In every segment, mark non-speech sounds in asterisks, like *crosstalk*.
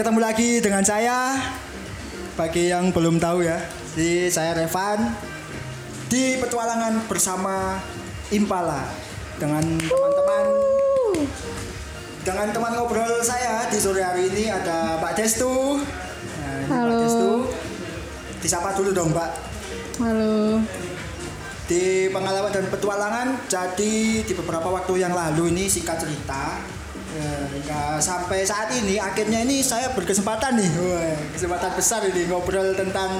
ketemu lagi dengan saya. Bagi yang belum tahu ya, di saya Revan di petualangan bersama Impala dengan teman-teman dengan teman ngobrol saya di sore hari ini ada Mbak Destu. Nah, ini Mbak Halo. Destu. Disapa dulu dong, Mbak. Halo. Di pengalaman dan petualangan, jadi di beberapa waktu yang lalu ini singkat cerita, hingga sampai saat ini akhirnya ini saya berkesempatan nih, wah, kesempatan besar ini ngobrol tentang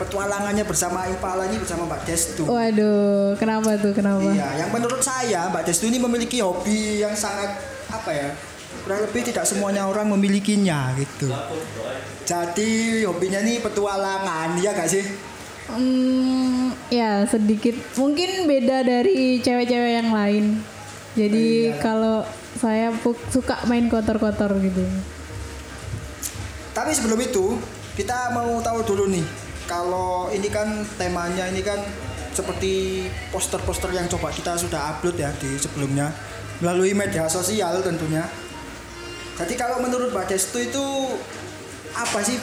petualangannya bersama Impala ini bersama Mbak Destu. Waduh, kenapa tuh? Kenapa? Iya, yang menurut saya Mbak Destu ini memiliki hobi yang sangat apa ya? Kurang lebih tidak semuanya orang memilikinya gitu. Jadi hobinya ini petualangan, ya gak sih? Hmm, ya sedikit. Mungkin beda dari cewek-cewek yang lain. Jadi Iya. kalau saya suka main kotor-kotor gitu. Tapi sebelum itu kita mau tahu dulu nih kalau ini kan temanya ini kan seperti poster-poster yang coba kita sudah upload ya di sebelumnya melalui media sosial tentunya. Jadi kalau menurut Mbak Destu itu apa sih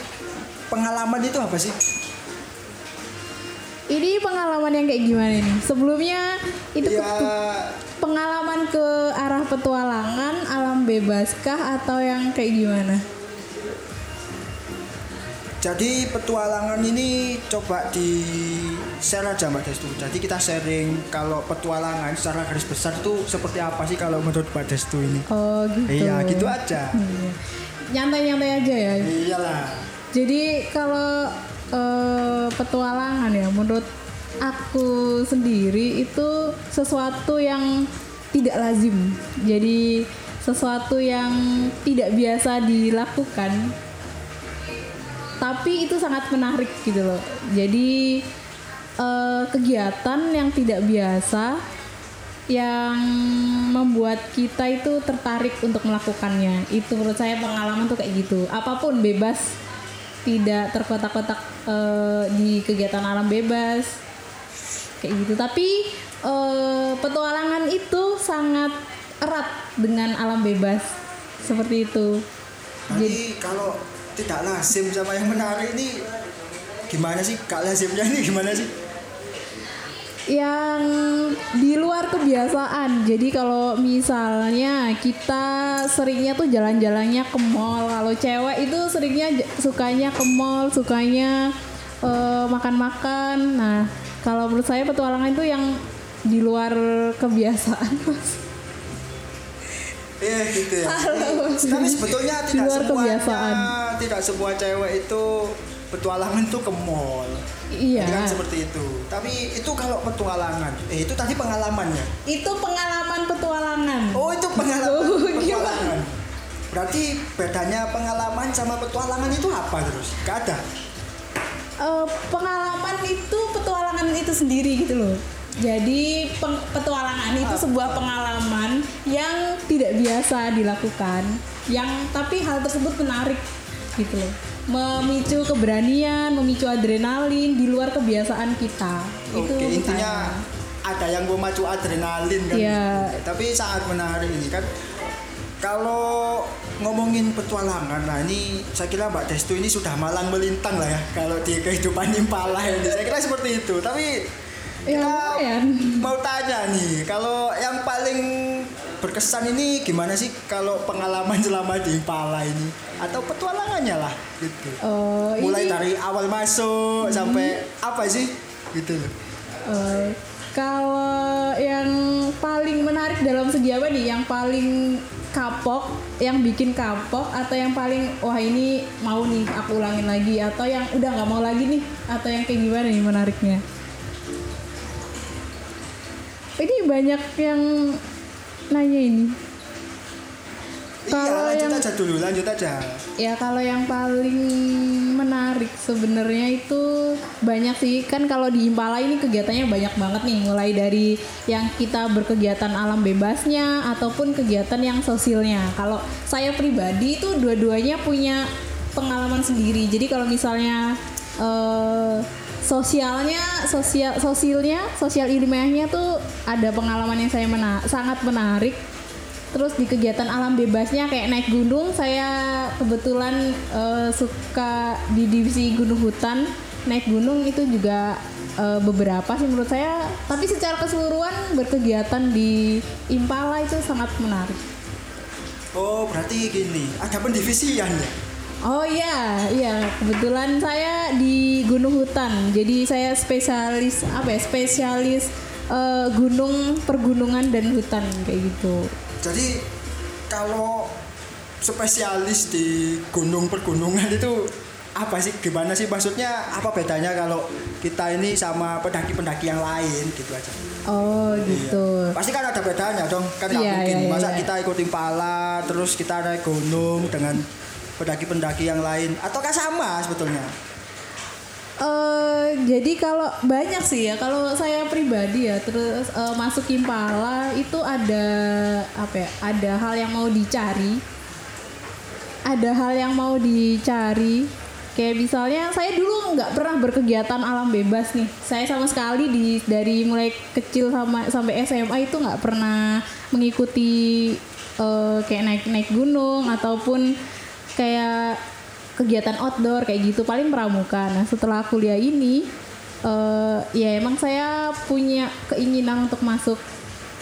pengalaman itu apa sih? Ini pengalaman yang kayak gimana nih? Sebelumnya itu Ya pengalaman ke arah petualangan, alam bebaskah atau yang kayak gimana? jadi petualangan ini coba di share aja Mbak Destu. Jadi kita sharing kalau petualangan secara garis besar itu seperti apa sih kalau menurut Mbak Destu ini? Oh gitu. Iya gitu aja. Iya. Nyantai-nyantai aja ya. Iyalah. Jadi kalau eh, petualangan ya, menurut aku sendiri itu sesuatu yang tidak lazim. Jadi sesuatu yang tidak biasa dilakukan. Tapi itu sangat menarik gitu loh. Jadi eh, kegiatan yang tidak biasa yang membuat kita itu tertarik untuk melakukannya. Itu menurut saya pengalaman tuh kayak gitu. Apa pun bebas, tidak terkotak-kotak eh, di kegiatan alam bebas kayak gitu. Tapi eh, petualangan itu sangat erat dengan alam bebas seperti itu. Jadi kalau tidak lazim sama yang menarik ini gimana sih? Kak lazimnya ini gimana sih? yang di luar kebiasaan. Jadi kalau misalnya kita seringnya tuh jalan-jalannya ke mall. Kalau cewek itu seringnya sukanya ke mall, sukanya eh, makan-makan. Nah, kalau menurut saya petualangan itu yang di luar kebiasaan. Mas. Iya gitu ya. Halo. Tapi sebetulnya Di tidak luar semuanya, kebiasaan. tidak semua cewek itu petualangan tuh ke mall. Iya. Jadi kan seperti itu. Tapi itu kalau petualangan, eh itu tadi pengalamannya. Itu pengalaman petualangan. Oh itu pengalaman Oh, petualangan. Berarti bedanya pengalaman sama petualangan itu apa terus? Gak ada. Eh, pengalaman itu petualangan itu sendiri gitu loh. Jadi petualangan itu sebuah pengalaman yang tidak biasa dilakukan, yang tapi hal tersebut menarik gitu loh. Memicu keberanian, memicu adrenalin di luar kebiasaan kita. itu Oke, intinya saya. ada yang memacu adrenalin kan. Iya. Tapi sangat menarik ini kan. Kalau ngomongin petualangan, nah ini saya kira Mbak Destu ini sudah malang melintang lah ya kalau di kehidupan impala ini. Saya kira seperti itu. Tapi Ya, kita lumayan. mau tanya nih, kalau yang paling berkesan ini gimana sih kalau pengalaman selama di impala ini atau petualangannya lah gitu. Oh, Mulai ini- dari awal masuk sampai apa sih gitu loh. Eh, kalau yang paling menarik dalam segi apa nih? Yang paling kapok, yang bikin kapok, atau yang paling wah ini mau nih aku ulangin lagi, atau yang udah nggak mau lagi nih, atau yang kayak gimana nih menariknya? Ini banyak yang nanya ini. Kalau iya, lanjut yang- aja dulu, lanjut aja. Ya kalau yang paling menarik sebenarnya itu banyak sih kan kalau di Impala ini kegiatannya banyak banget nih mulai dari yang kita berkegiatan alam bebasnya ataupun kegiatan yang sosialnya. Kalau saya pribadi itu dua-duanya punya pengalaman sendiri. Jadi kalau misalnya eh, sosialnya sosial sosialnya sosial ilmiahnya tuh ada pengalaman yang saya mena- sangat menarik Terus di kegiatan alam bebasnya kayak naik gunung, saya kebetulan eh, suka di divisi gunung hutan. Naik gunung itu juga eh, beberapa sih menurut saya. Tapi secara keseluruhan berkegiatan di Impala itu sangat menarik. Oh, berarti gini, ada pendivisian ya? Oh iya, iya kebetulan saya di Gunung Hutan. Jadi saya spesialis apa ya? Spesialis eh, gunung, pergunungan dan hutan kayak gitu. Jadi kalau spesialis di gunung pergunungan itu apa sih gimana sih maksudnya apa bedanya kalau kita ini sama pendaki-pendaki yang lain gitu aja. Oh gitu. Iya. Pasti kan ada bedanya dong. Kan nggak Iya, mungkin iya, masa iya. kita ikut impala terus kita naik gunung dengan pendaki-pendaki yang lain ataukah sama sebetulnya? Eh jadi kalau banyak sih ya kalau saya pribadi ya terus eh, masuk Impala itu ada apa ya? Ada hal yang mau dicari. Ada hal yang mau dicari. Kayak misalnya saya dulu nggak pernah berkegiatan alam bebas nih. Saya sama sekali di dari mulai kecil sama sampai SMA itu nggak pernah mengikuti eh, kayak naik naik gunung ataupun kayak kegiatan outdoor kayak gitu paling pramuka. Nah setelah kuliah ini eh ya emang saya punya keinginan untuk masuk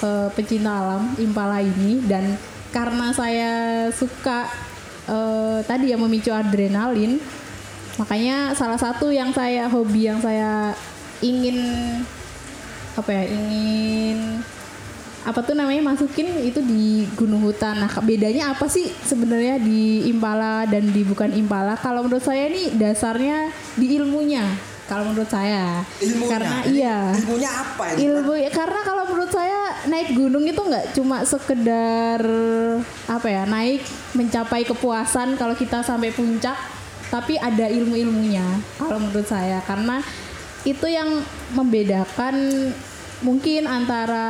eh, pecinta alam Impala ini dan karena saya suka eh, tadi ya memicu adrenalin makanya salah satu yang saya hobi yang saya ingin apa ya ingin apa tuh namanya masukin itu di gunung hutan. Nah, bedanya apa sih sebenarnya di Impala dan di bukan Impala? Kalau menurut saya ini dasarnya di ilmunya. Kalau menurut saya. Ilmunya. Karena iya. Ilmunya apa ini? Ilmu karena kalau menurut saya naik gunung itu nggak cuma sekedar apa ya naik mencapai kepuasan kalau kita sampai puncak, tapi ada ilmu-ilmunya kalau menurut saya karena itu yang membedakan mungkin antara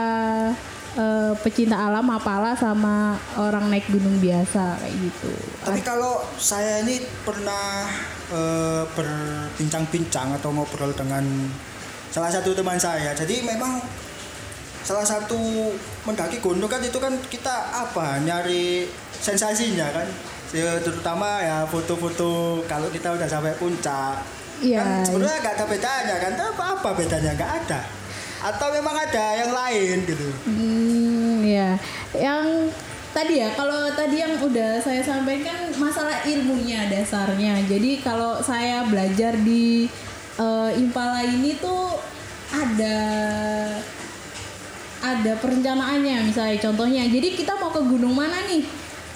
eh, pecinta alam apala sama orang naik gunung biasa kayak gitu. Tapi kalau saya ini pernah eh, berbincang-bincang atau ngobrol dengan salah satu teman saya. Jadi memang salah satu mendaki gunung kan itu kan kita apa nyari sensasinya kan. Ya, terutama ya foto-foto kalau kita udah sampai puncak. Iya. Kan sebenarnya nggak ada bedanya kan? Apa apa bedanya? Nggak ada. Atau memang ada yang lain gitu. Hmm, ya. Yang tadi ya, kalau tadi yang udah saya sampaikan masalah ilmunya dasarnya. Jadi kalau saya belajar di eh, Impala ini tuh ada ada perencanaannya misalnya contohnya. Jadi kita mau ke gunung mana nih?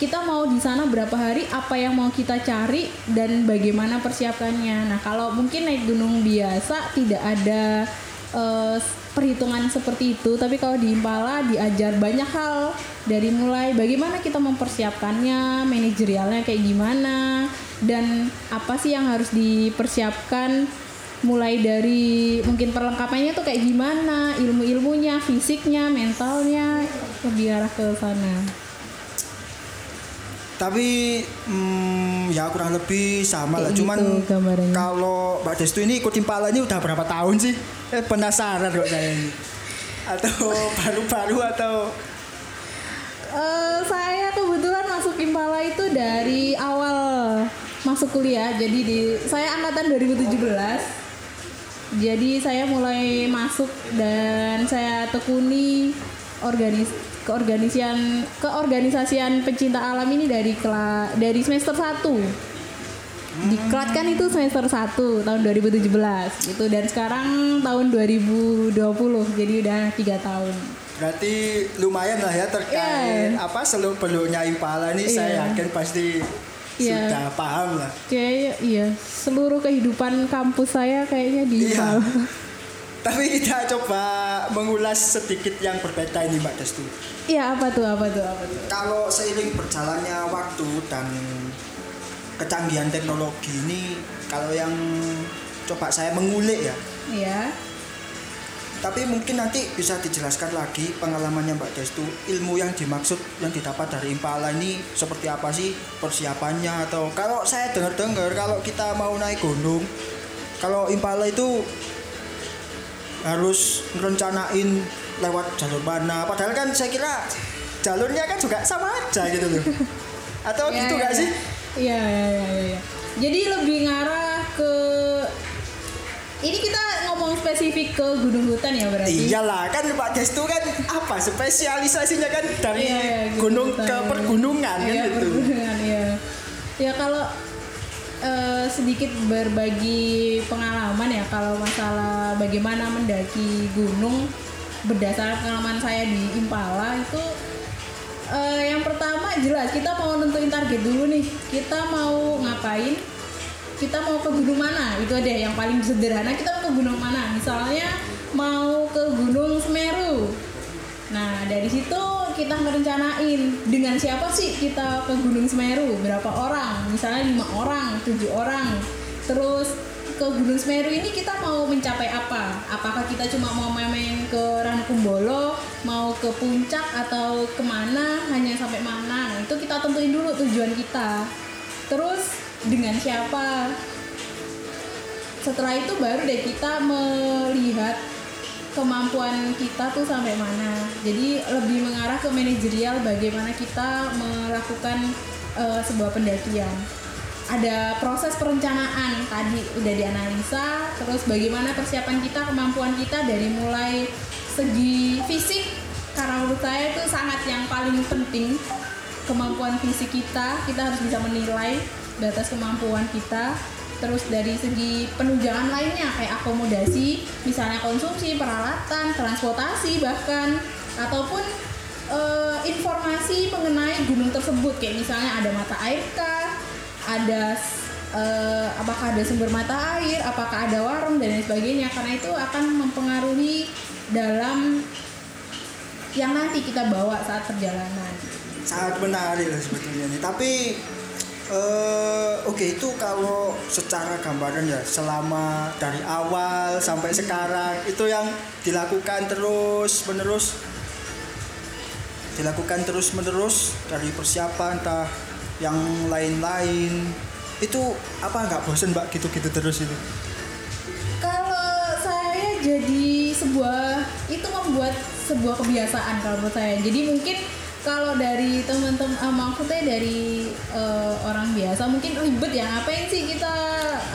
Kita mau di sana berapa hari? Apa yang mau kita cari dan bagaimana persiapannya? Nah, kalau mungkin naik gunung biasa tidak ada eh, perhitungan seperti itu, tapi kalau di Impala diajar banyak hal dari mulai bagaimana kita mempersiapkannya, manajerialnya kayak gimana, dan apa sih yang harus dipersiapkan mulai dari mungkin perlengkapannya tuh kayak gimana, ilmu-ilmunya, fisiknya, mentalnya, lebih arah ke sana. Tapi hmm, ya kurang lebih sama lah. Cuman gitu gambarannya. kalau Mbak Destu ini ikut Impala ini udah berapa tahun sih? Eh, penasaran kok saya ini. Atau *laughs* baru-baru atau Eh, saya kebetulan masuk Impala itu dari awal masuk kuliah. Jadi di saya angkatan 2017. Jadi saya mulai masuk dan saya tekuni organis keorganisian keorganisasian pecinta alam ini dari kela, dari semester 1. Diklat kan itu semester 1 tahun 2017 gitu dan sekarang tahun 2020 jadi udah tiga tahun. berarti lumayan lah ya terkait Iya. apa seluk beluknya Impala ini saya Iya. yakin pasti Iya. sudah paham lah. Kayaknya iya, seluruh kehidupan kampus saya kayaknya di Iya. *laughs* Tapi kita coba mengulas sedikit yang berbeda ini Mbak Destu. Iya, apa tuh? Apa tuh? Apa tuh? Kalau seiring berjalannya waktu dan kecanggihan teknologi ini kalau yang coba saya mengulik ya Iya. Tapi mungkin nanti bisa dijelaskan lagi pengalamannya Mbak Destu ilmu yang dimaksud yang didapat dari Impala ini seperti apa sih persiapannya atau kalau saya dengar-dengar kalau kita mau naik gunung kalau Impala itu harus merencanain lewat jalur mana padahal kan saya kira jalurnya kan juga sama aja gitu loh *laughs* atau Ya, gitu ya, nggak ya. sih Iya, iya, iya, iya, iya. Jadi lebih ngarah ke ini kita ngomong spesifik ke gunung hutan ya berarti. iyalah kan Pak Destu kan apa spesialisasinya kan dari Iya, iya, gunung hutan, ke iya. pergunungan kan Iya, gitu pergunungan, iya. Ya kalau eh, sedikit berbagi pengalaman ya kalau masalah bagaimana mendaki gunung berdasarkan pengalaman saya di Impala itu eh, yang pertama jelas kita mau nentuin target dulu nih. Kita mau ngapain? Kita mau ke gunung mana? Itu ada yang paling sederhana kita mau ke gunung mana? Misalnya mau ke gunung Semeru nah dari situ kita merencanain dengan siapa sih kita ke gunung Semeru? Berapa orang? Misalnya lima orang tujuh orang. Terus ke gunung Semeru ini kita mau mencapai apa? Apakah kita cuma mau main ke Ranukumbolo mau ke puncak atau ke mana? Hanya sampai mana? Nah, itu kita tentuin dulu tujuan kita. Terus dengan siapa? Setelah itu baru deh kita melihat kemampuan kita tuh sampai mana. Jadi lebih mengarah ke manajerial bagaimana kita melakukan eh, sebuah pendakian. Ada proses perencanaan tadi udah dianalisa terus bagaimana persiapan kita kemampuan kita dari mulai segi fisik. Karena menurut saya itu sangat yang paling penting kemampuan fisik kita. Kita harus bisa menilai batas kemampuan kita terus dari segi penunjangan lainnya kayak akomodasi misalnya konsumsi peralatan transportasi bahkan ataupun eh, informasi mengenai gunung tersebut. Kayak misalnya ada mata air kah ada eh, apakah ada sumber mata air apakah ada warung dan lain sebagainya. Karena itu akan mempengaruhi dalam yang nanti kita bawa saat perjalanan. Sangat menarik sebetulnya nih. Tapi eh oke itu kalau secara gambaran ya selama dari awal sampai sekarang itu yang dilakukan terus menerus? Dilakukan terus menerus dari persiapan entah yang lain-lain. Itu apa nggak bosen mbak gitu-gitu terus itu? Kalau saya jadi sebuah itu membuat sebuah kebiasaan kalau menurut saya. Jadi mungkin kalau dari teman-teman uh, maksudnya dari eh, orang biasa mungkin ribet ya ngapain sih kita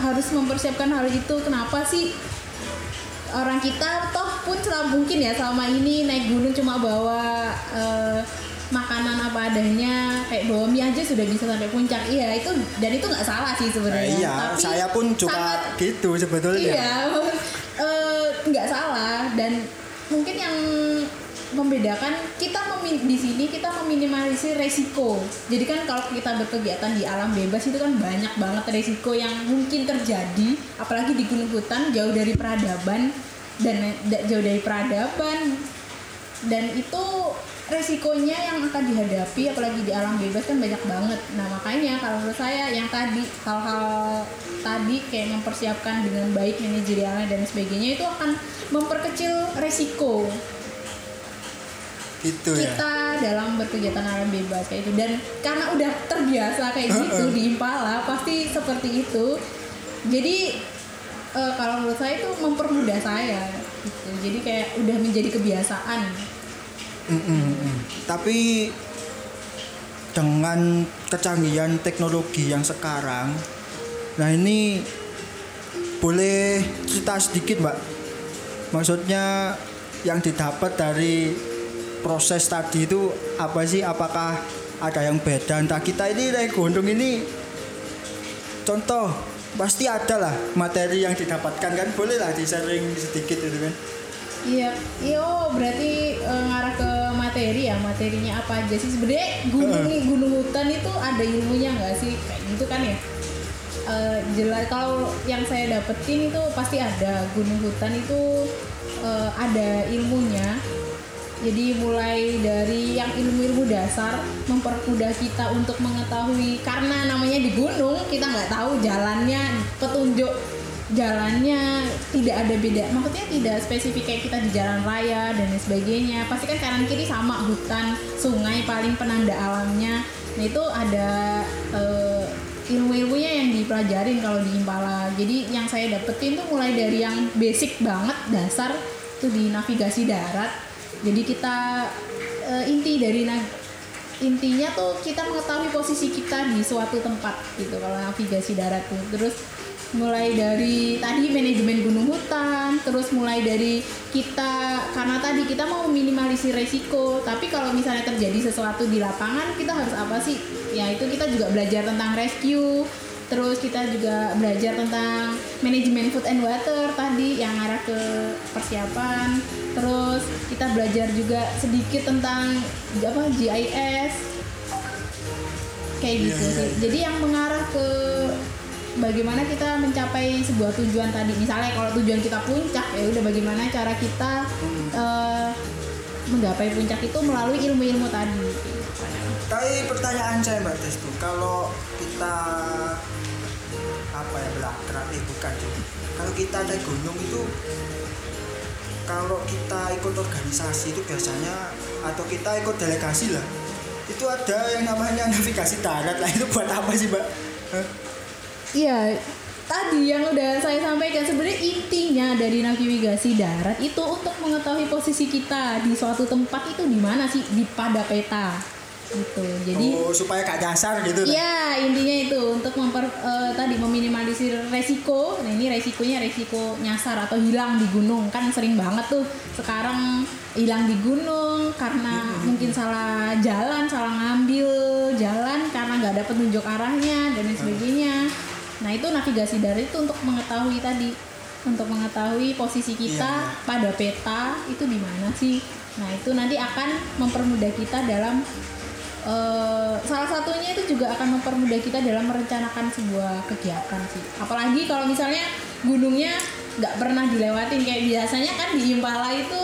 harus mempersiapkan hal itu? Kenapa sih orang kita toh pun selama mungkin ya selama ini naik gunung cuma bawa eh, makanan apa adanya kayak bawa mie aja sudah bisa sampai puncak. Iya itu dan itu nggak salah sih sebenarnya. Iya Tapi saya pun juga sangat gitu sebetulnya. Iya, *laughs* eh, nggak salah. Dan mungkin yang membedakan kita memi- di sini kita meminimalisir resiko. Jadi kan kalau kita berkegiatan di alam bebas itu kan banyak banget resiko yang mungkin terjadi, apalagi di gunung hutan jauh dari peradaban dan da- jauh dari peradaban. Dan itu resikonya yang akan dihadapi apalagi di alam bebas kan banyak banget. Nah makanya kalau menurut saya yang tadi hal-hal tadi kayak mempersiapkan dengan baik manajerialnya dan sebagainya itu akan memperkecil resiko gitu ya. kita dalam berkegiatan alam bebas kayak itu dan karena udah terbiasa kayak gitu di Impala pasti seperti itu. Jadi eh, kalau menurut saya itu mempermudah saya gitu. Jadi kayak udah menjadi kebiasaan. Mm, mm, mm. Tapi dengan kecanggihan teknologi yang sekarang, nah ini boleh cerita sedikit mbak. Maksudnya yang didapat dari proses tadi itu apa sih? Apakah ada yang beda? Entah kita ini naik gunung ini, contoh pasti ada lah materi yang didapatkan kan boleh lah di sharing sedikit itu kan. Iya, iya oh, berarti eh, ngarah ke materi ya, materinya apa aja sih? Sebenarnya gunung gunung hutan itu ada ilmunya nggak sih? Kayak gitu kan ya? Eh, jelas kalau yang saya dapetin itu pasti ada gunung hutan itu eh, ada ilmunya. Jadi mulai dari yang ilmu-ilmu dasar mempermudah kita untuk mengetahui. Karena namanya di gunung kita nggak tahu jalannya petunjuk jalannya tidak ada beda. Maksudnya tidak spesifik kayak kita di jalan raya dan lain sebagainya. Pasti kan kanan kiri sama hutan sungai paling penanda alamnya. Nah itu ada eh, ilmu-ilmunya yang dipelajarin kalau di Impala. Jadi yang saya dapetin tuh mulai dari yang basic banget dasar tuh di navigasi darat jadi kita eh, inti dari na- intinya tuh kita mengetahui posisi kita di suatu tempat gitu kalau navigasi darat tuh. Terus mulai dari tadi manajemen gunung hutan terus mulai dari kita karena tadi kita mau meminimalisir resiko tapi kalau misalnya terjadi sesuatu di lapangan kita harus apa sih? Ya itu kita juga belajar tentang rescue terus kita juga belajar tentang manajemen food and water tadi yang arah ke persiapan. Terus kita belajar juga sedikit tentang apa GIS kayak gitu iya, sih. iya. jadi yang mengarah ke bagaimana kita mencapai sebuah tujuan tadi. Misalnya kalau tujuan kita puncak ya udah bagaimana cara kita eh, menggapai puncak itu melalui ilmu-ilmu tadi. Tapi pertanyaan saya Mbak Destu, kalau kita apa ya belakang eh bukan. Kalau kita naik gunung itu kalau kita ikut organisasi itu biasanya atau kita ikut delegasi lah itu ada yang namanya navigasi darat lah *laughs* itu buat apa sih mbak? Iya, tadi yang udah saya sampaikan sebenarnya intinya dari navigasi darat itu untuk mengetahui posisi kita di suatu tempat itu di mana sih di pada peta gitu. Jadi oh supaya gak nyasar gitu. Iya intinya itu untuk memper eh, tadi meminimalisir resiko. Nah ini resikonya resiko nyasar atau hilang di gunung kan sering banget tuh sekarang hilang di gunung karena mungkin salah jalan, salah ngambil jalan karena nggak ada petunjuk arahnya dan lain sebagainya. Nah itu navigasi darat itu untuk mengetahui tadi untuk mengetahui posisi kita Iya. pada peta itu di mana sih. Nah itu nanti akan mempermudah kita dalam Eh, salah satunya itu juga akan mempermudah kita dalam merencanakan sebuah kegiatan sih. Apalagi kalau misalnya gunungnya nggak pernah dilewatin kayak biasanya kan di Impala itu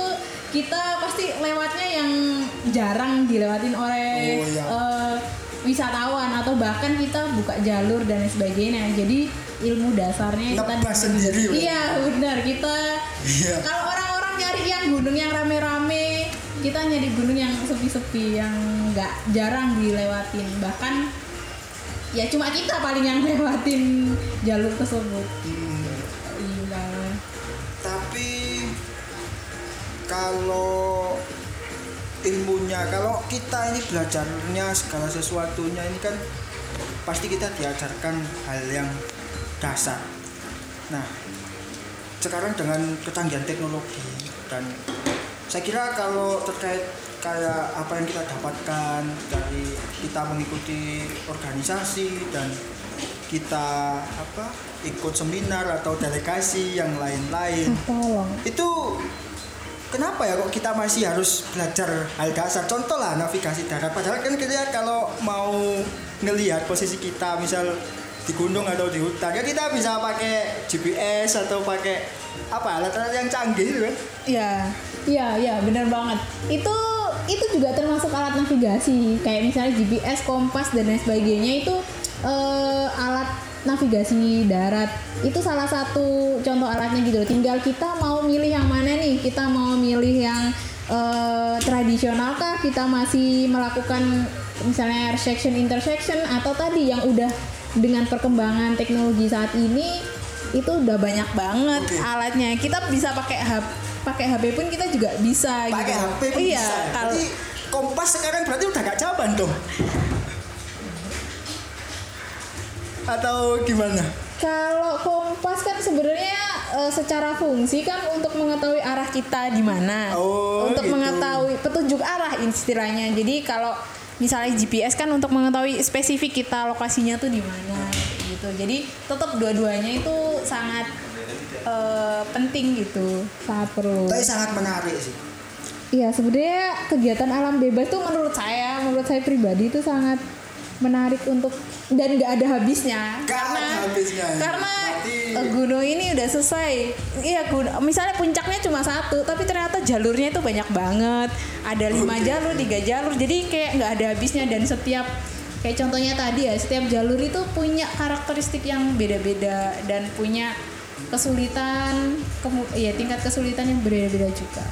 kita pasti lewatnya yang jarang dilewatin oleh Oh, iya. eh, wisatawan atau bahkan kita buka jalur dan sebagainya. Jadi ilmu dasarnya kita sendiri. Iya benar kita Iya. kalau orang-orang nyari yang gunung yang rame-rame kita nyari gunung yang sepi-sepi yang nggak jarang dilewatin bahkan ya cuma kita paling yang *laughs* lewatin jalur tersebut Hmm. Tapi kalau ilmunya, kalau kita ini belajarnya segala sesuatunya ini kan pasti kita diajarkan hal yang dasar. Nah, sekarang dengan kecanggihan teknologi dan saya kira kalau terkait kayak apa yang kita dapatkan dari kita mengikuti organisasi dan kita apa ikut seminar atau delegasi yang lain-lain tolong. itu kenapa ya kok kita masih harus belajar hal dasar? Contoh lah navigasi darat. Padahal kan kita kalau mau ngelihat posisi kita misal di gunung atau di hutan kan kita bisa pakai GPS atau pakai apa alat-alat yang canggih gitu kan? Iya, iya, iya, benar banget. Itu itu juga termasuk alat navigasi, kayak misalnya GPS, kompas dan lain sebagainya itu eh, alat navigasi darat. Itu salah satu contoh alatnya gitu. loh. Tinggal kita mau milih yang mana nih? Kita mau milih yang eh, tradisional kah? Kita masih melakukan misalnya intersection intersection atau tadi yang udah dengan perkembangan teknologi saat ini itu udah banyak banget Oke. alatnya kita bisa pakai HP pakai HP pun kita juga bisa pakai gitu. HP pun iya bisa. kalau Berarti kompas sekarang berarti udah gak zaman dong atau gimana? Kalau kompas kan sebenarnya eh, secara fungsi kan untuk mengetahui arah kita di mana. Oh, untuk gitu. mengetahui petunjuk arah istilahnya. Jadi kalau misalnya GPS kan untuk mengetahui spesifik kita lokasinya tuh di mana gitu. Jadi tetap dua-duanya itu sangat eh, penting gitu. Sangat perlu. Tapi sangat menarik sih. Iya sebenarnya kegiatan alam bebas tuh menurut saya, menurut saya pribadi itu sangat menarik untuk dan nggak ada habisnya. Nggak karena ada habisnya, ya. karena Berarti- eh, gunung ini udah selesai. Iya misalnya puncaknya cuma satu tapi ternyata jalurnya itu banyak banget. Ada lima jalur tiga jalur jadi kayak nggak ada habisnya. Dan setiap kayak contohnya tadi ya setiap jalur itu punya karakteristik yang beda-beda dan punya kesulitan kemu- ya tingkat kesulitan yang berbeda-beda juga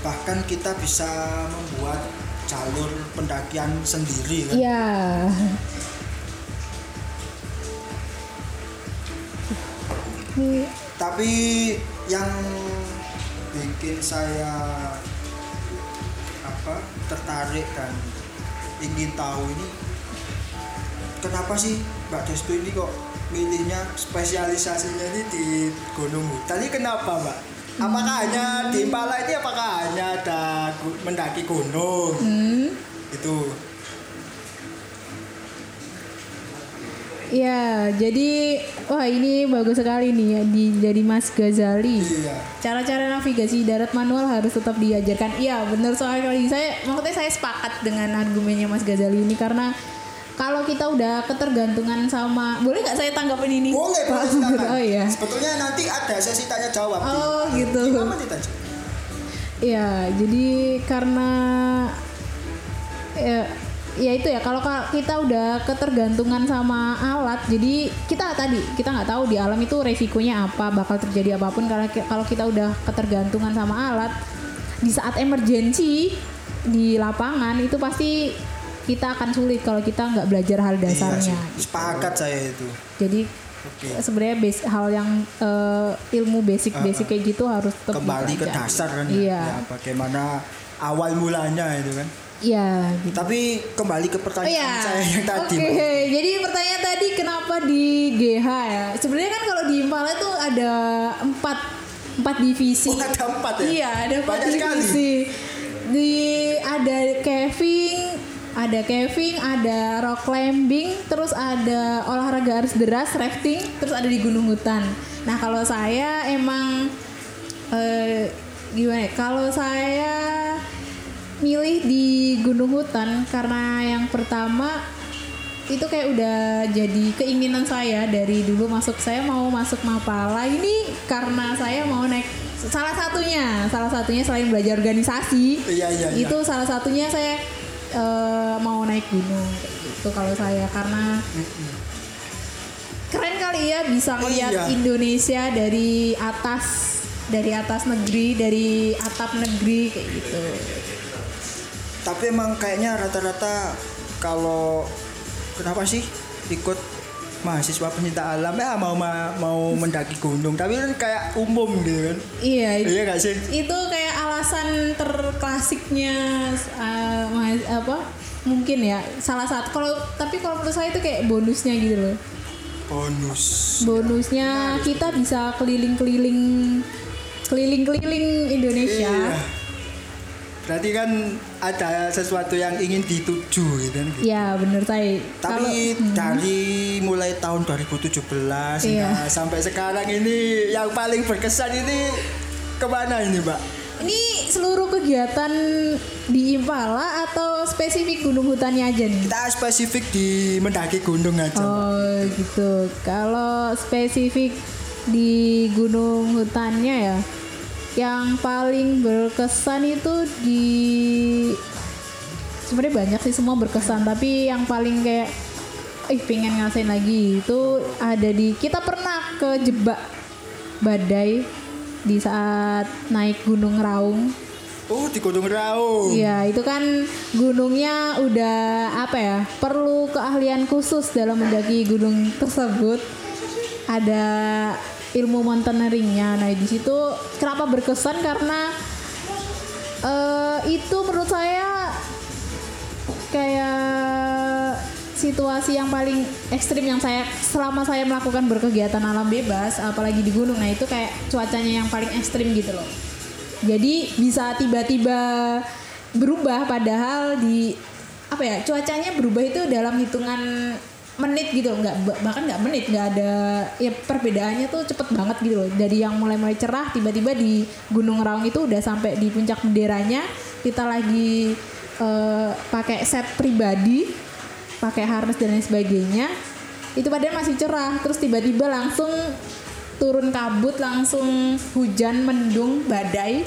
bahkan kita bisa membuat jalur pendakian sendiri kan Iya. Ini tapi yang bikin saya apa tertarik dan ingin tahu ini kenapa sih Mbak Destu ini kok milihnya spesialisasinya ini di Gunung ini kenapa Mbak? Apakah hanya di Impala ini apakah hanya ada mendaki gunung Hmm. itu? Ya, jadi wah ini bagus sekali nih ya di dari Mas Ghazali. Iya. Cara-cara navigasi darat manual harus tetap diajarkan. Iya, benar sekali. Saya maksudnya saya sepakat dengan argumennya Mas Ghazali ini karena kalau kita udah ketergantungan sama boleh nggak saya tanggapin ini? Boleh, Pak? *laughs* Oh iya. Sebetulnya nanti ada sesi tanya jawab. Oh, gitu. Gimana nih Taj? Ya, jadi karena ya, ya itu ya kalau ka- kita udah ketergantungan sama alat, jadi kita tadi kita nggak tahu di alam itu resikonya apa, bakal terjadi apa pun ki- kalau kita udah ketergantungan sama alat di saat emergensi di lapangan itu pasti kita akan sulit kalau kita nggak belajar hal Iya dasarnya. sih, sepakat saya itu. Jadi Oke. sebenarnya base, hal yang eh, ilmu basic-basic kayak gitu harus tetap Kembali ke dasar kan Iya. ya. Bagaimana awal mulanya itu kan. Iya, gitu. Tapi kembali ke Oh pertanyaan iya. saya yang tadi. Oke, Mbak. *laughs* jadi pertanyaan tadi kenapa di GH ya? Sebenarnya kan kalau di Impala itu ada empat empat divisi. Oh, ada empat ya? Iya, ada empat Banyak sekali. divisi. Di ada caving, ada caving, ada rock climbing, terus ada olahraga arus deras, rafting, terus ada di gunung hutan. Nah kalau saya emang eh, gimana? ya? Kalau saya milih di gunung hutan karena yang pertama itu kayak udah jadi keinginan saya dari dulu masuk saya mau masuk Mapala ini karena saya mau naik salah satunya salah satunya selain belajar organisasi Iya, iya, iya. itu salah satunya saya eh, mau naik gunung gitu kalau saya karena keren kali ya bisa ngeliat Iya. Indonesia dari atas dari atas negeri dari atap negeri kayak gitu Tapi emang kayaknya rata-rata kalau kenapa sih ikut mahasiswa pencinta alam ya mau ma- mau mendaki gunung tapi kan kayak umum gitu kan. iya itu, Iya gak sih? itu kayak alasan terklasiknya mahas- apa mungkin ya salah satu kalau tapi kalau menurut saya itu kayak bonusnya gitu loh Bonus. bonusnya kita bisa keliling-keliling keliling-keliling Indonesia Iya. Berarti kan ada sesuatu yang ingin dituju gitu kan. ya bener saya Tapi Kalau- hmm. dari mulai tahun 2017 Iya. hingga sampai sekarang ini yang paling berkesan ini ke mana ini Mbak? ini seluruh kegiatan di Impala atau spesifik gunung hutannya aja nih Kita spesifik di mendaki gunung aja. Mbak. Oh gitu. Kalau spesifik di gunung hutannya ya, yang paling berkesan itu di sebenarnya banyak sih semua berkesan, tapi yang paling kayak ih pengen ngasain lagi itu ada di kita pernah ke jebak badai di saat naik gunung Raung Oh di Gunung Raung. Iya, itu kan gunungnya udah apa ya? Perlu keahlian khusus dalam mendaki gunung tersebut. Ada ilmu mountaineeringnya. Nah, di situ kenapa berkesan karena eh itu menurut saya kayak situasi yang paling ekstrim yang saya selama saya melakukan berkegiatan alam bebas apalagi di gunung nah itu kayak cuacanya yang paling ekstrim gitu loh jadi bisa tiba-tiba berubah padahal di apa ya cuacanya berubah itu dalam hitungan menit gitu loh nggak bahkan nggak menit nggak ada ya perbedaannya tuh cepet banget gitu loh. Dari yang mulai mulai cerah tiba-tiba di Gunung Raung itu udah sampai di puncak benderanya kita lagi eh, pakai set pribadi pakai harness dan lain sebagainya itu padahal masih cerah. Terus tiba-tiba langsung turun kabut langsung hujan mendung badai.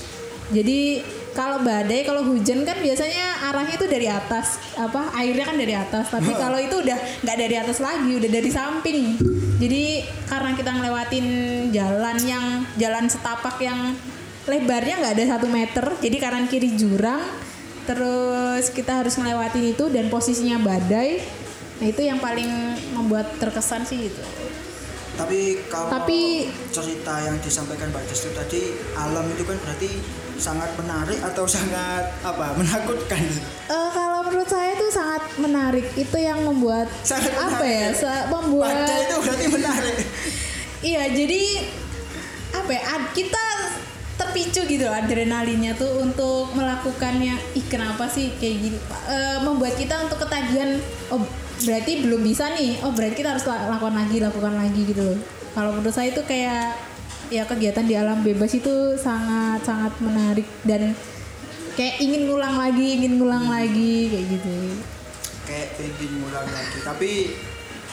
Jadi kalau badai kalau hujan kan biasanya arahnya itu dari atas. Apa airnya kan dari atas. Tapi kalau itu udah nggak dari atas lagi udah dari samping. Jadi karena kita ngelewatin jalan yang jalan setapak yang lebarnya nggak ada satu meter jadi kanan kiri jurang terus kita harus ngelewatin itu dan posisinya badai nah itu yang paling membuat terkesan sih gitu Tapi kalau Tapi- cerita yang disampaikan Mbak Destu tadi alam itu kan berarti sangat menarik atau sangat apa menakutkan Eh, kalau menurut saya itu sangat menarik. Itu yang membuat Sangat apa menarik. ya? sa- membuat Baca itu berarti menarik Iya, jadi apa ya? Kita terpicu gitu loh adrenalinnya tuh untuk melakukannya. Ih, kenapa sih kayak gini? Eh, membuat kita untuk ketagihan. Oh, berarti belum bisa nih. Oh, berarti kita harus la- lakukan lagi, lakukan lagi gitu loh. Kalau menurut saya itu kayak ya kegiatan di alam bebas itu sangat sangat menarik dan kayak ingin ngulang lagi, ingin ngulang lagi kayak gitu. kayak pengen ngulang lagi. Tapi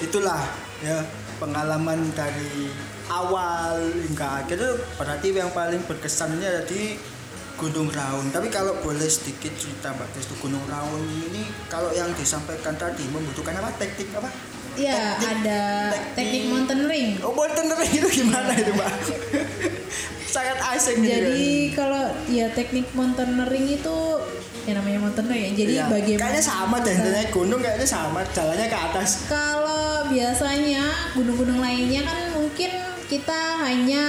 itulah ya pengalaman dari awal hingga akhir itu berarti yang paling berkesannya ada di Gunung Raung. Tapi kalau boleh sedikit cerita Mbak Destu Gunung Raung ini kalau yang disampaikan tadi membutuhkan apa? Teknik apa Iya, ada teknik mountaineering. oh mountaineering itu gimana itu Mbak *laughs* sangat asing gitu Jadi kalau ya teknik mountaineering itu ya namanya mountaineering ya. Jadi Iya. bagaimana kayaknya sama deh naik gunung kayaknya sama jalannya ke atas Kalau biasanya gunung-gunung lainnya kan mungkin kita hanya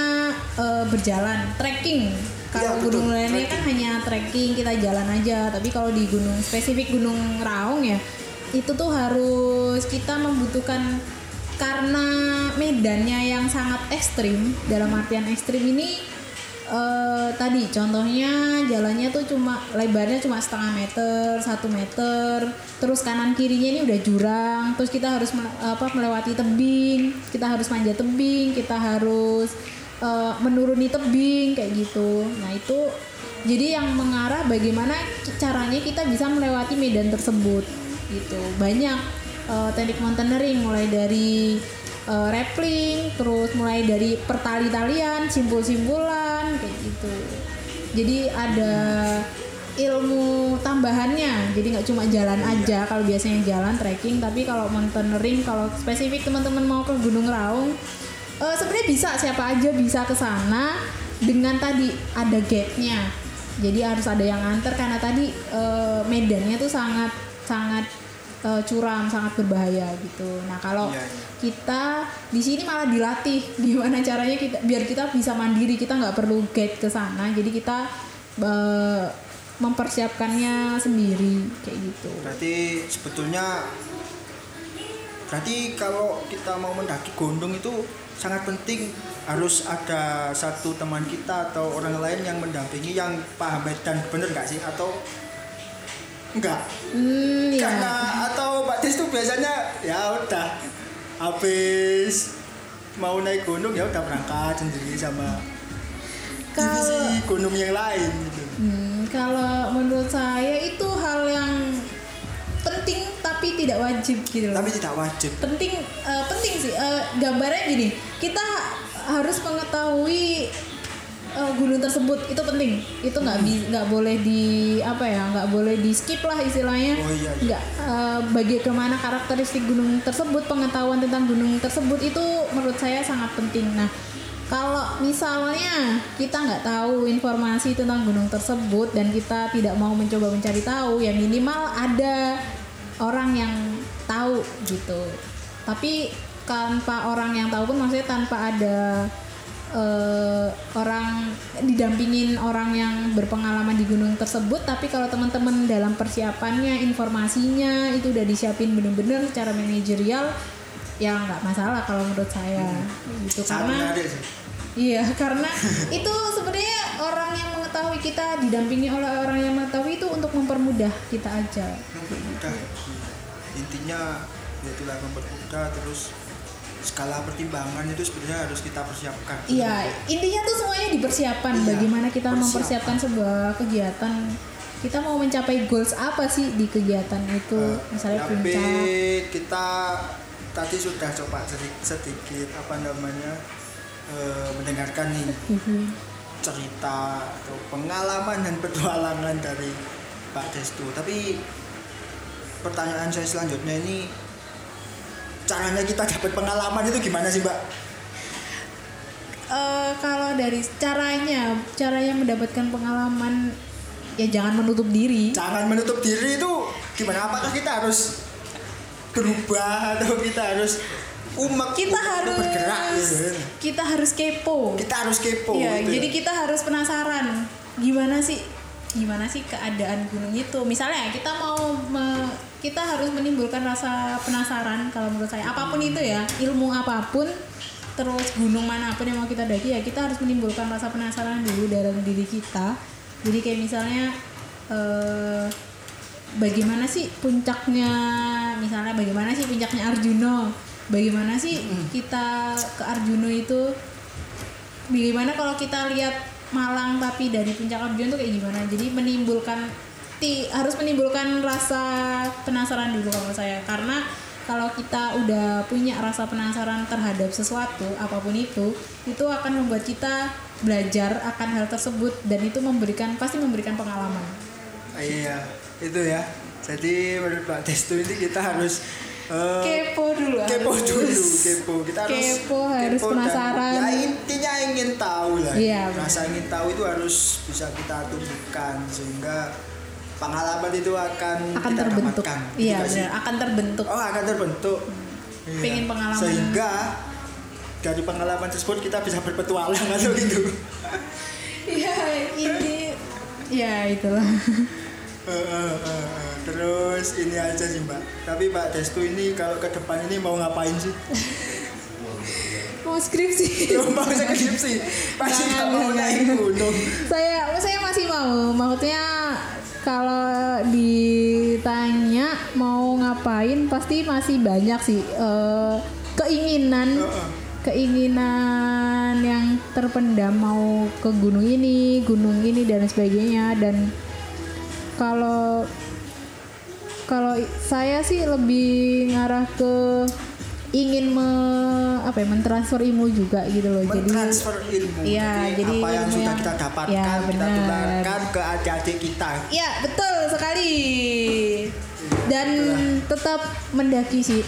eh, berjalan trekking. Kalau betul, gunung lainnya kan hanya trekking kita jalan aja. Tapi kalau di gunung spesifik gunung Raung ya itu tuh harus kita membutuhkan karena medannya yang sangat ekstrim. Dalam artian ekstrim ini eh, tadi contohnya jalannya tuh cuma lebarnya cuma setengah meter satu meter. Terus kanan kirinya ini udah jurang. Terus kita harus mele- apa melewati tebing. Kita harus manjat tebing kita harus eh, menuruni tebing kayak gitu. Nah itu jadi yang mengarah bagaimana caranya kita bisa melewati medan tersebut gitu. Banyak eh, teknik mountaineering mulai dari eh, rappelling terus mulai dari pertali-talian simpul-simpulan kayak gitu. Jadi ada ilmu tambahannya. Jadi nggak cuma jalan aja kalau biasanya jalan trekking tapi kalau mountaineering kalau spesifik teman-teman mau ke Gunung Raung eh, sebenarnya bisa siapa aja bisa ke sana dengan tadi ada gate-nya. Jadi harus ada yang antar karena tadi eh, medannya tuh sangat sangat eh, curam sangat berbahaya gitu. Nah kalau Iya, iya. kita di sini malah dilatih *laughs* gimana caranya kita biar kita bisa mandiri kita nggak perlu gate ke sana. Jadi kita eh, mempersiapkannya sendiri kayak gitu. Berarti sebetulnya berarti kalau kita mau mendaki gunung itu sangat penting. Harus ada satu teman kita atau orang lain yang mendampingi yang paham dan bener nggak sih? Atau enggak hmm ya karena atau Pak Tis tuh biasanya ya udah habis mau naik gunung ya udah berangkat sendiri sama Kalau- gunung yang lain gitu. Hmm, kalau menurut saya itu hal yang penting tapi tidak wajib gitu loh Tapi tidak wajib. penting eh, penting sih Eh, gambarnya gini kita harus mengetahui eh, gunung tersebut itu penting. Itu nggak bi- nggak boleh di apa ya nggak boleh di skip lah istilahnya. Oh, iya, iya. nggak eh, bagaimana karakteristik gunung tersebut pengetahuan tentang gunung tersebut itu menurut saya sangat penting. Nah kalau misalnya kita nggak tahu informasi tentang gunung tersebut dan kita tidak mau mencoba mencari tahu ya minimal ada orang yang tahu gitu. Tapi tanpa orang yang tahu pun maksudnya tanpa ada eh, orang didampingin orang yang berpengalaman di gunung tersebut tapi kalau teman-teman dalam persiapannya informasinya itu udah disiapin bener-bener secara manajerial ya nggak masalah kalau menurut saya gitu Sangat karena sih. Iya, karena *laughs* itu sebenarnya orang yang mengetahui kita didampingi oleh orang yang mengetahui itu untuk mempermudah kita aja. mempermudah intinya ya itulah mempermudah terus skala pertimbangan itu sebenarnya harus kita persiapkan Iya, intinya tuh semuanya dipersiapkan. Iya, Bagaimana kita persiapan. mempersiapkan sebuah kegiatan. Kita mau mencapai goals apa sih di kegiatan itu? Eh, Misalnya tapi puncak. kita tadi sudah coba sedikit, sedikit apa namanya eh, mendengarkan nih Mhm. cerita atau pengalaman dan petualangan dari Pak Destu tapi pertanyaan saya selanjutnya ini caranya kita dapat pengalaman itu gimana sih Mbak? Eh, kalau dari caranya, caranya mendapatkan pengalaman ya jangan menutup diri. jangan menutup diri itu gimana apakah kita harus berubah atau kita harus umek Kita umek harus bergerak gitu kita harus kepo. kita harus kepo Iya, gitu jadi ya. kita harus penasaran. gimana sih gimana sih keadaan gunung itu? Misalnya kita mau me- kita harus menimbulkan rasa penasaran kalau menurut saya. Apa pun itu ya ilmu apa pun terus gunung mana pun yang mau kita daki ya kita harus menimbulkan rasa penasaran dulu dalam diri kita. Jadi kayak misalnya eh, bagaimana sih puncaknya misalnya bagaimana sih puncaknya Arjuno bagaimana sih kita ke Arjuno itu? Bagaimana kalau kita lihat Malang tapi dari puncak Arjuna tuh kayak gimana? Jadi menimbulkan ti, harus menimbulkan rasa penasaran dulu kalau saya. Karena kalau kita udah punya rasa penasaran terhadap sesuatu apa pun itu itu akan membuat kita belajar akan hal tersebut dan itu memberikan pasti memberikan pengalaman. Ah, iya itu ya. Jadi menurut Pak Destu ini kita harus eh, kepo dulu kepo harus. dulu kepo kita harus Kepo, harus dan- penasaran. ya intinya ingin tahu lah Iya, benar. rasa ingin tahu itu harus bisa kita tumbuhkan sehingga pengalaman itu akan, akan kita terbentuk dapatkan gitu iya sih? benar akan terbentuk oh akan terbentuk Iya. Pengen pengalaman. sehingga dari pengalaman tersebut kita bisa berpetualang *laughs* atau gitu Iya ini ya itulah Eh, eh, eh, eh. Terus ini aja sih mbak. Tapi Mbak Destu ini kalau ke depan ini mau ngapain sih? *laughs* Mau skripsi. Mau skripsi? Pasti nggak Jangan, mau naik gunung. Saya saya masih mau. Maksudnya kalau ditanya mau ngapain pasti masih banyak sih eh, keinginan. Heeh. keinginan yang terpendam mau ke gunung ini gunung ini dan sebagainya. Dan kalau kalau saya sih lebih ngarah ke ingin me, apa ya mentransfer ilmu juga gitu loh. Jadi mentransfer ilmu. Iya, jadi apa yang sudah yang- kita dapatkan ya, kita tularkan ke adik-adik kita. Ya betul sekali. Dan tetap mendaki sih.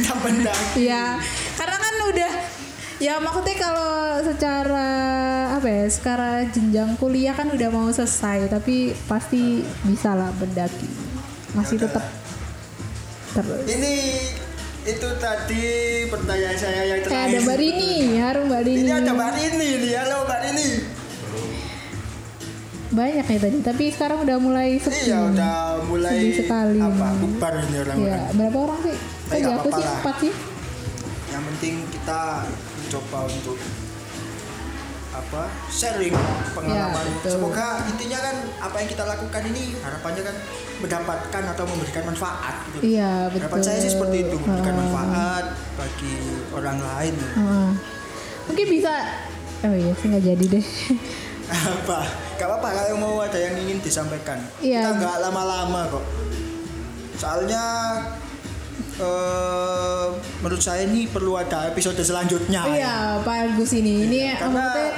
Kita mendaki. *laughs* Ya karena kan udah ya maksudnya kalau secara apa ya secara jenjang kuliah kan udah mau selesai tapi pasti bisa lah mendaki masih tetap terus. Ini itu tadi pertanyaan saya yang eh terakhir. Ada Mbak Rini harum Mbak Rini. ini ada Mbak Rini nih halo Mbak Rini. Banyak ya tadi tapi sekarang udah mulai sepi. Iya udah mulai Sedih sekali. apa bubar ini ya orang-orang berapa orang sih? Eh, tadi aku sih empat sih. Yang penting kita mencoba untuk apa sharing pengalaman Ya, betul. semoga intinya kan apa yang kita lakukan ini harapannya kan mendapatkan atau memberikan manfaat gitu iya betul harapan saya sih seperti itu memberikan Ah. manfaat bagi orang lain Heeh. mungkin bisa oh iya sih nggak jadi deh *laughs* apa gak apa-apa kalau mau ada yang ingin disampaikan Iya. kita nggak lama-lama kok soalnya eh, menurut saya ini perlu ada episode selanjutnya iya Pak Agus ini. Ini Iya, karena maksudnya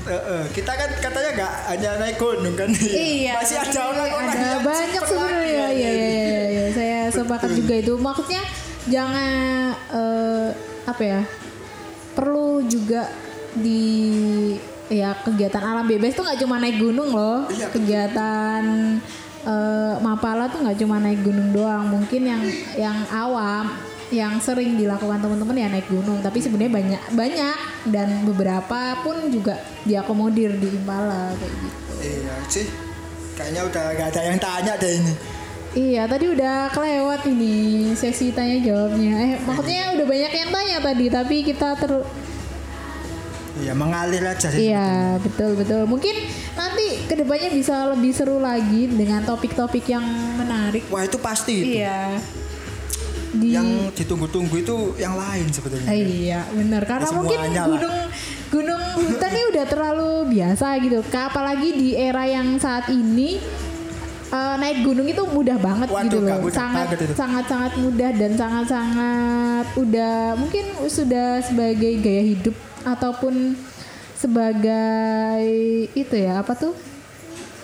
eh, eh, kita kan katanya nggak hanya naik gunung kan. Iya masih ada orang-orang ada yang banyak sebenarnya. ya, iya iya iya iya. saya sepakat juga itu. Maksudnya jangan eh, apa ya perlu juga di ya kegiatan alam bebas tuh nggak cuma naik gunung loh. Iya, betul. Eh, mapala tuh nggak cuma naik gunung doang. Mungkin yang yang awam yang sering dilakukan teman-teman ya naik gunung. Tapi sebenarnya banyak banyak. Dan beberapa pun juga diakomodir di Impala kayak gitu. Iya sih. Kayaknya udah nggak ada yang tanya deh ini. Iya, tadi udah kelewat ini sesi tanya jawabnya. Eh, maksudnya udah banyak yang tanya tadi, tapi kita ter iya mengalir aja sih Iya, betul betul. Mungkin nanti ke depannya bisa lebih seru lagi dengan topik-topik yang menarik. wah itu pasti itu Iya. Di yang ditunggu-tunggu itu yang lain sebetulnya Eh, iya, benar. Karena Ya, mungkin semuanya lah. gunung gunung hutan ini udah terlalu biasa gitu. Apalagi di era yang saat ini eh, naik gunung itu mudah banget Waduh, gitu loh. mudah Sangat itu. sangat sangat mudah dan sangat sangat udah mungkin sudah sebagai gaya hidup ataupun sebagai itu ya apa tuh?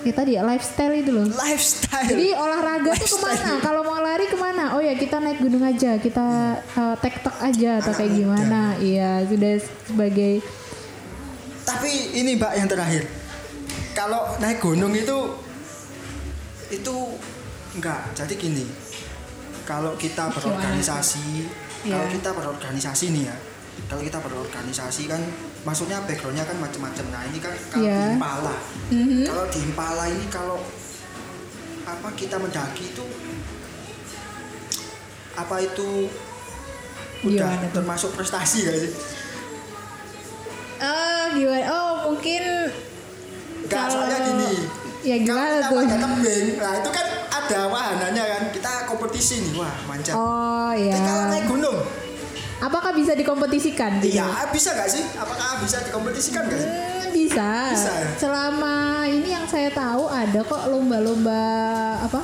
Ya tadi ya lifestyle itu loh. lifestyle Jadi olahraga tuh ke mana? Kalau mau lari ke mana? Oh ya kita naik gunung aja, kita uh, tek-tek aja atau Anak kayak muda. gimana? Iya sudah sebagai Tapi ini Mbak yang terakhir. Kalau naik gunung itu itu enggak. Jadi gini. Kalau kita berorganisasi, Iya. kalau kita berorganisasi nih ya. Kalau kita berorganisasi kan maksudnya backgroundnya kan macam-macam nah ini kan kalau Iya. di Impala Mhm. kalau di Impala ini kalau apa kita mendaki itu apa itu udah Gimana tuh? termasuk prestasi gak sih? Eh gimana? Oh mungkin Enggak, Kalau- soalnya gini. Ya gimana kalau tuh? kita pada tebing, nah itu kan ada wahananya kan. Kita kompetisi nih, wah manjat. Oh Tapi kalau naik gunung, Apakah bisa dikompetisikan? iya bisa gak sih? Apakah bisa dikompetisikan gak sih? Hmm, bisa. Bisa ya? Selama ini yang saya tahu ada kok lomba-lomba apa?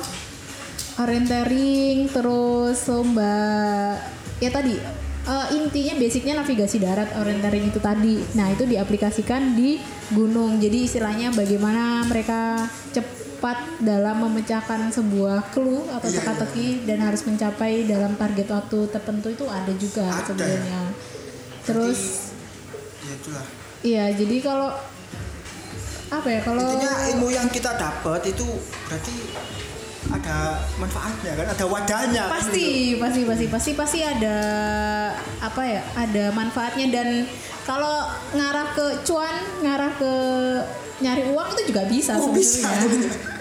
Orientering terus lomba ya tadi eh, intinya basicnya navigasi darat orientering itu tadi. Nah, itu diaplikasikan di gunung. Jadi istilahnya bagaimana mereka cepat dalam memecahkan sebuah clue atau Iya, teka-teki dan harus mencapai dalam target waktu tertentu itu ada juga Ada ya? sebenarnya. Terus Ya itulah. Iya, jadi kalau apa ya kalau Intinya ilmu yang kita dapat itu berarti ada manfaatnya kan, ada wadahnya. gitu. pasti pasti pasti pasti pasti ada apa ya ada manfaatnya dan kalau ngarah ke cuan ngarah ke nyari uang itu juga bisa Oh, bisa. sebenarnya *laughs*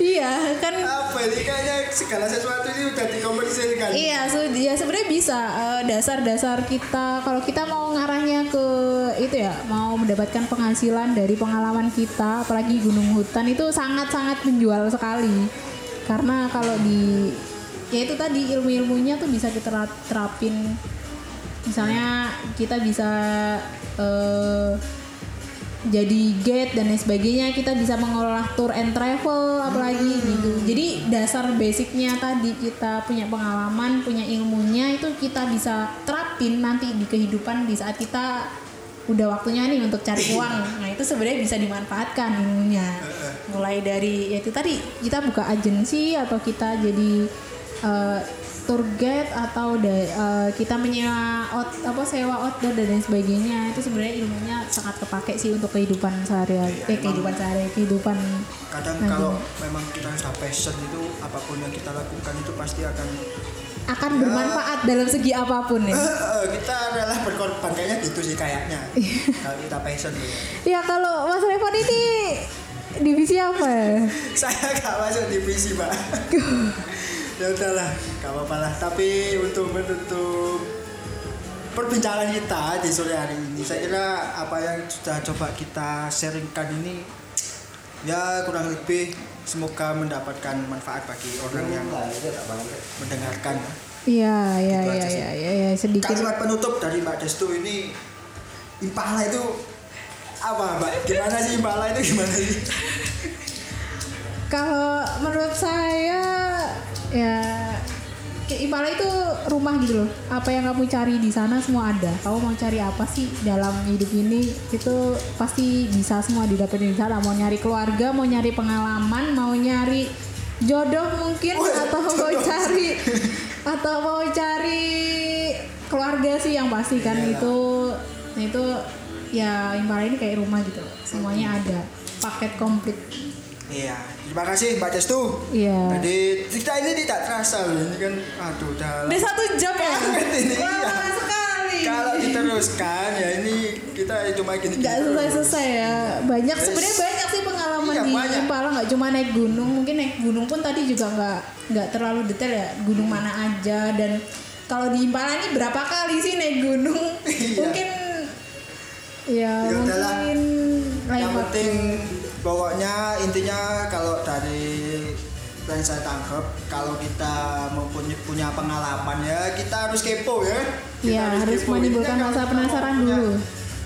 iya kan Apa ini kayaknya segala sesuatu ini udah dikompetisikan. Iya, so, ya sebenarnya bisa Eh, dasar-dasar kita kalau kita mau ngarahnya ke itu ya, mau mendapatkan penghasilan dari pengalaman kita, apalagi gunung hutan itu sangat-sangat menjual sekali. Karena kalau di ya itu tadi ilmu-ilmunya tuh bisa kita terapin. Misalnya kita bisa eh jadi gate dan lain sebagainya kita bisa mengolah tour and travel apalagi gitu. Jadi dasar basicnya tadi kita punya pengalaman punya ilmunya itu kita bisa terapin nanti di kehidupan di saat kita udah waktunya nih untuk cari uang. Nah itu sebenarnya bisa dimanfaatkan ilmunya. Mulai dari ya itu tadi kita buka agensi atau kita jadi eh, tour guide atau da- eh, kita menyewa out, apa sewa outdoor dan lain sebagainya itu sebenarnya ilmunya sangat kepake sih untuk kehidupan sehari-hari eh kehidupan sehari kehidupan Kadang Nah, kalau memang kita sudah passion itu apa pun yang kita lakukan itu pasti akan akan bermanfaat dalam segi apa pun ya Eh, kita adalah berkorban kayaknya gitu sih kayaknya. kalau kita passion gitu. ya kalau Mas Revan ini divisi apa ya? *laughs* Saya gak masuk divisi, Pak. Ya udahlah, gak apa-apa lah. Tapi untuk menutup perbincangan kita di sore hari ini, saya kira apa yang sudah coba kita sharingkan ini ya kurang lebih semoga mendapatkan manfaat bagi orang yang mendengarkan. Iya, iya, Gitu iya, iya, iya, ya, sedikit. Kalimat penutup dari Mbak Destu ini Impala itu apa Mbak? Gimana sih Impala itu gimana sih? Kalau menurut saya ya kayak Impala itu rumah gitu loh. Apa yang kamu cari di sana semua ada. Kamu mau cari apa sih dalam hidup ini itu pasti bisa semua didapetin di sana. Mau nyari keluarga, mau nyari pengalaman, mau nyari jodoh mungkin Oh, atau mau cari atau mau cari keluarga sih yang pasti kan Iyalah. itu itu ya Impala ini kayak rumah gitu loh. Semuanya ada. Paket komplit. Iya, terima kasih Mbak Destu. Iya. Jadi kita ini tidak terasa loh ini kan, aduh udah. Udah satu jam ya? Ini, Lama iya. sekali. Kalau diteruskan ya ini kita cuma gini. Nggak selesai-selesai ya. Banyak Yes. sebenarnya banyak sih pengalaman Iya, di banyak. Impala nggak cuma naik gunung. Mungkin naik gunung pun tadi juga nggak nggak terlalu detail ya. Gunung mana aja dan kalau di Impala ini berapa kali sih naik gunung? *laughs* Iya. Mungkin ya, Ya mungkin lain Yang penting pokoknya intinya kalau dari yang saya tangkap kalau kita mempunyai punya pengalaman ya kita harus kepo ya. Kita Iya, harus kepo. menimbulkan Intinya rasa penasaran dulu.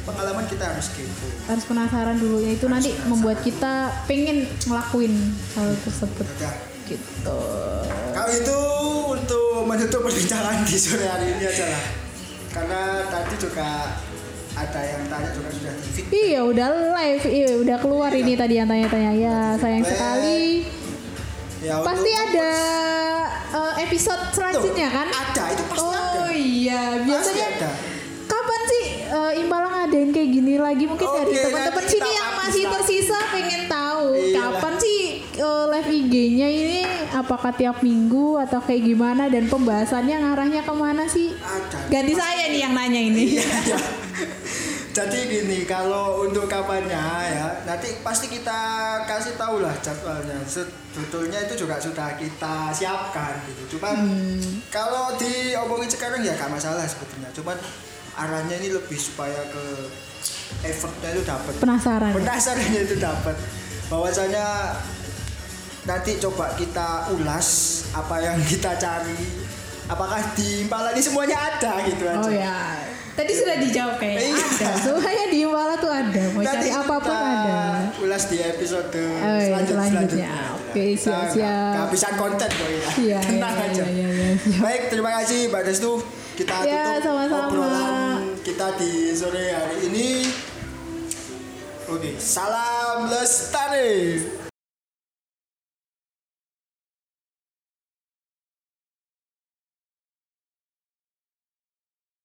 Pengalaman kita harus kepo. harus penasaran dulu ya itu nanti penasaran. membuat kita pengen ngelakuin hal tersebut Udah. gitu. Kalau itu untuk menutup perbincangan di sore hari ini aja lah. Karena tadi juga ada yang tanya juga sudah di. Iya udah live, iya udah keluar ini tadi yang tanya-tanya ya sayang sekali. Ya, Pasti untuk- ada eh, episode selanjutnya kan? Ada, itu pasti oh ada. iya, Pasti biasanya ada. kapan sih eh, Impala ngadain kayak gini lagi? Mungkin dari Oke, teman-teman sini kita yang masih lah. tersisa pengen tahu Iyalah. kapan sih eh, live IG-nya ini apakah tiap minggu atau kayak gimana dan pembahasannya ngarahnya ke mana sih? Ada. Ganti saya nih yang nanya ini. Iya. *laughs* Jadi gini, kalau untuk kapannya ya, nanti pasti kita kasih tahu lah jadwalnya. Sebetulnya itu juga sudah kita siapkan gitu. Cuman Hmm. kalau diomongin sekarang ya gak masalah sebetulnya. Cuman arahnya ini lebih supaya ke effortnya itu dapat. Penasaran. ya? Penasarannya itu dapat. Bahwasanya nanti coba kita ulas apa yang kita cari. Apakah di Impala ini semuanya ada gitu aja. Oh ya. Tadi sudah dijawab kayaknya. Iya. Ada. Semuanya di Impala tuh ada. Mau Nanti cari apa pun ada. Ulas di episode iya, selanjut- selanjutnya. selanjutnya. Oke, Kita siap-siap. Kehabisan konten kok ya. Iya, *laughs* Tenang iya, aja. iya, iya, iya. Baik, terima kasih Mbak Destu. Kita Ya, tutup sama-sama. obrolan kita di sore hari ini. Oke, salam lestari.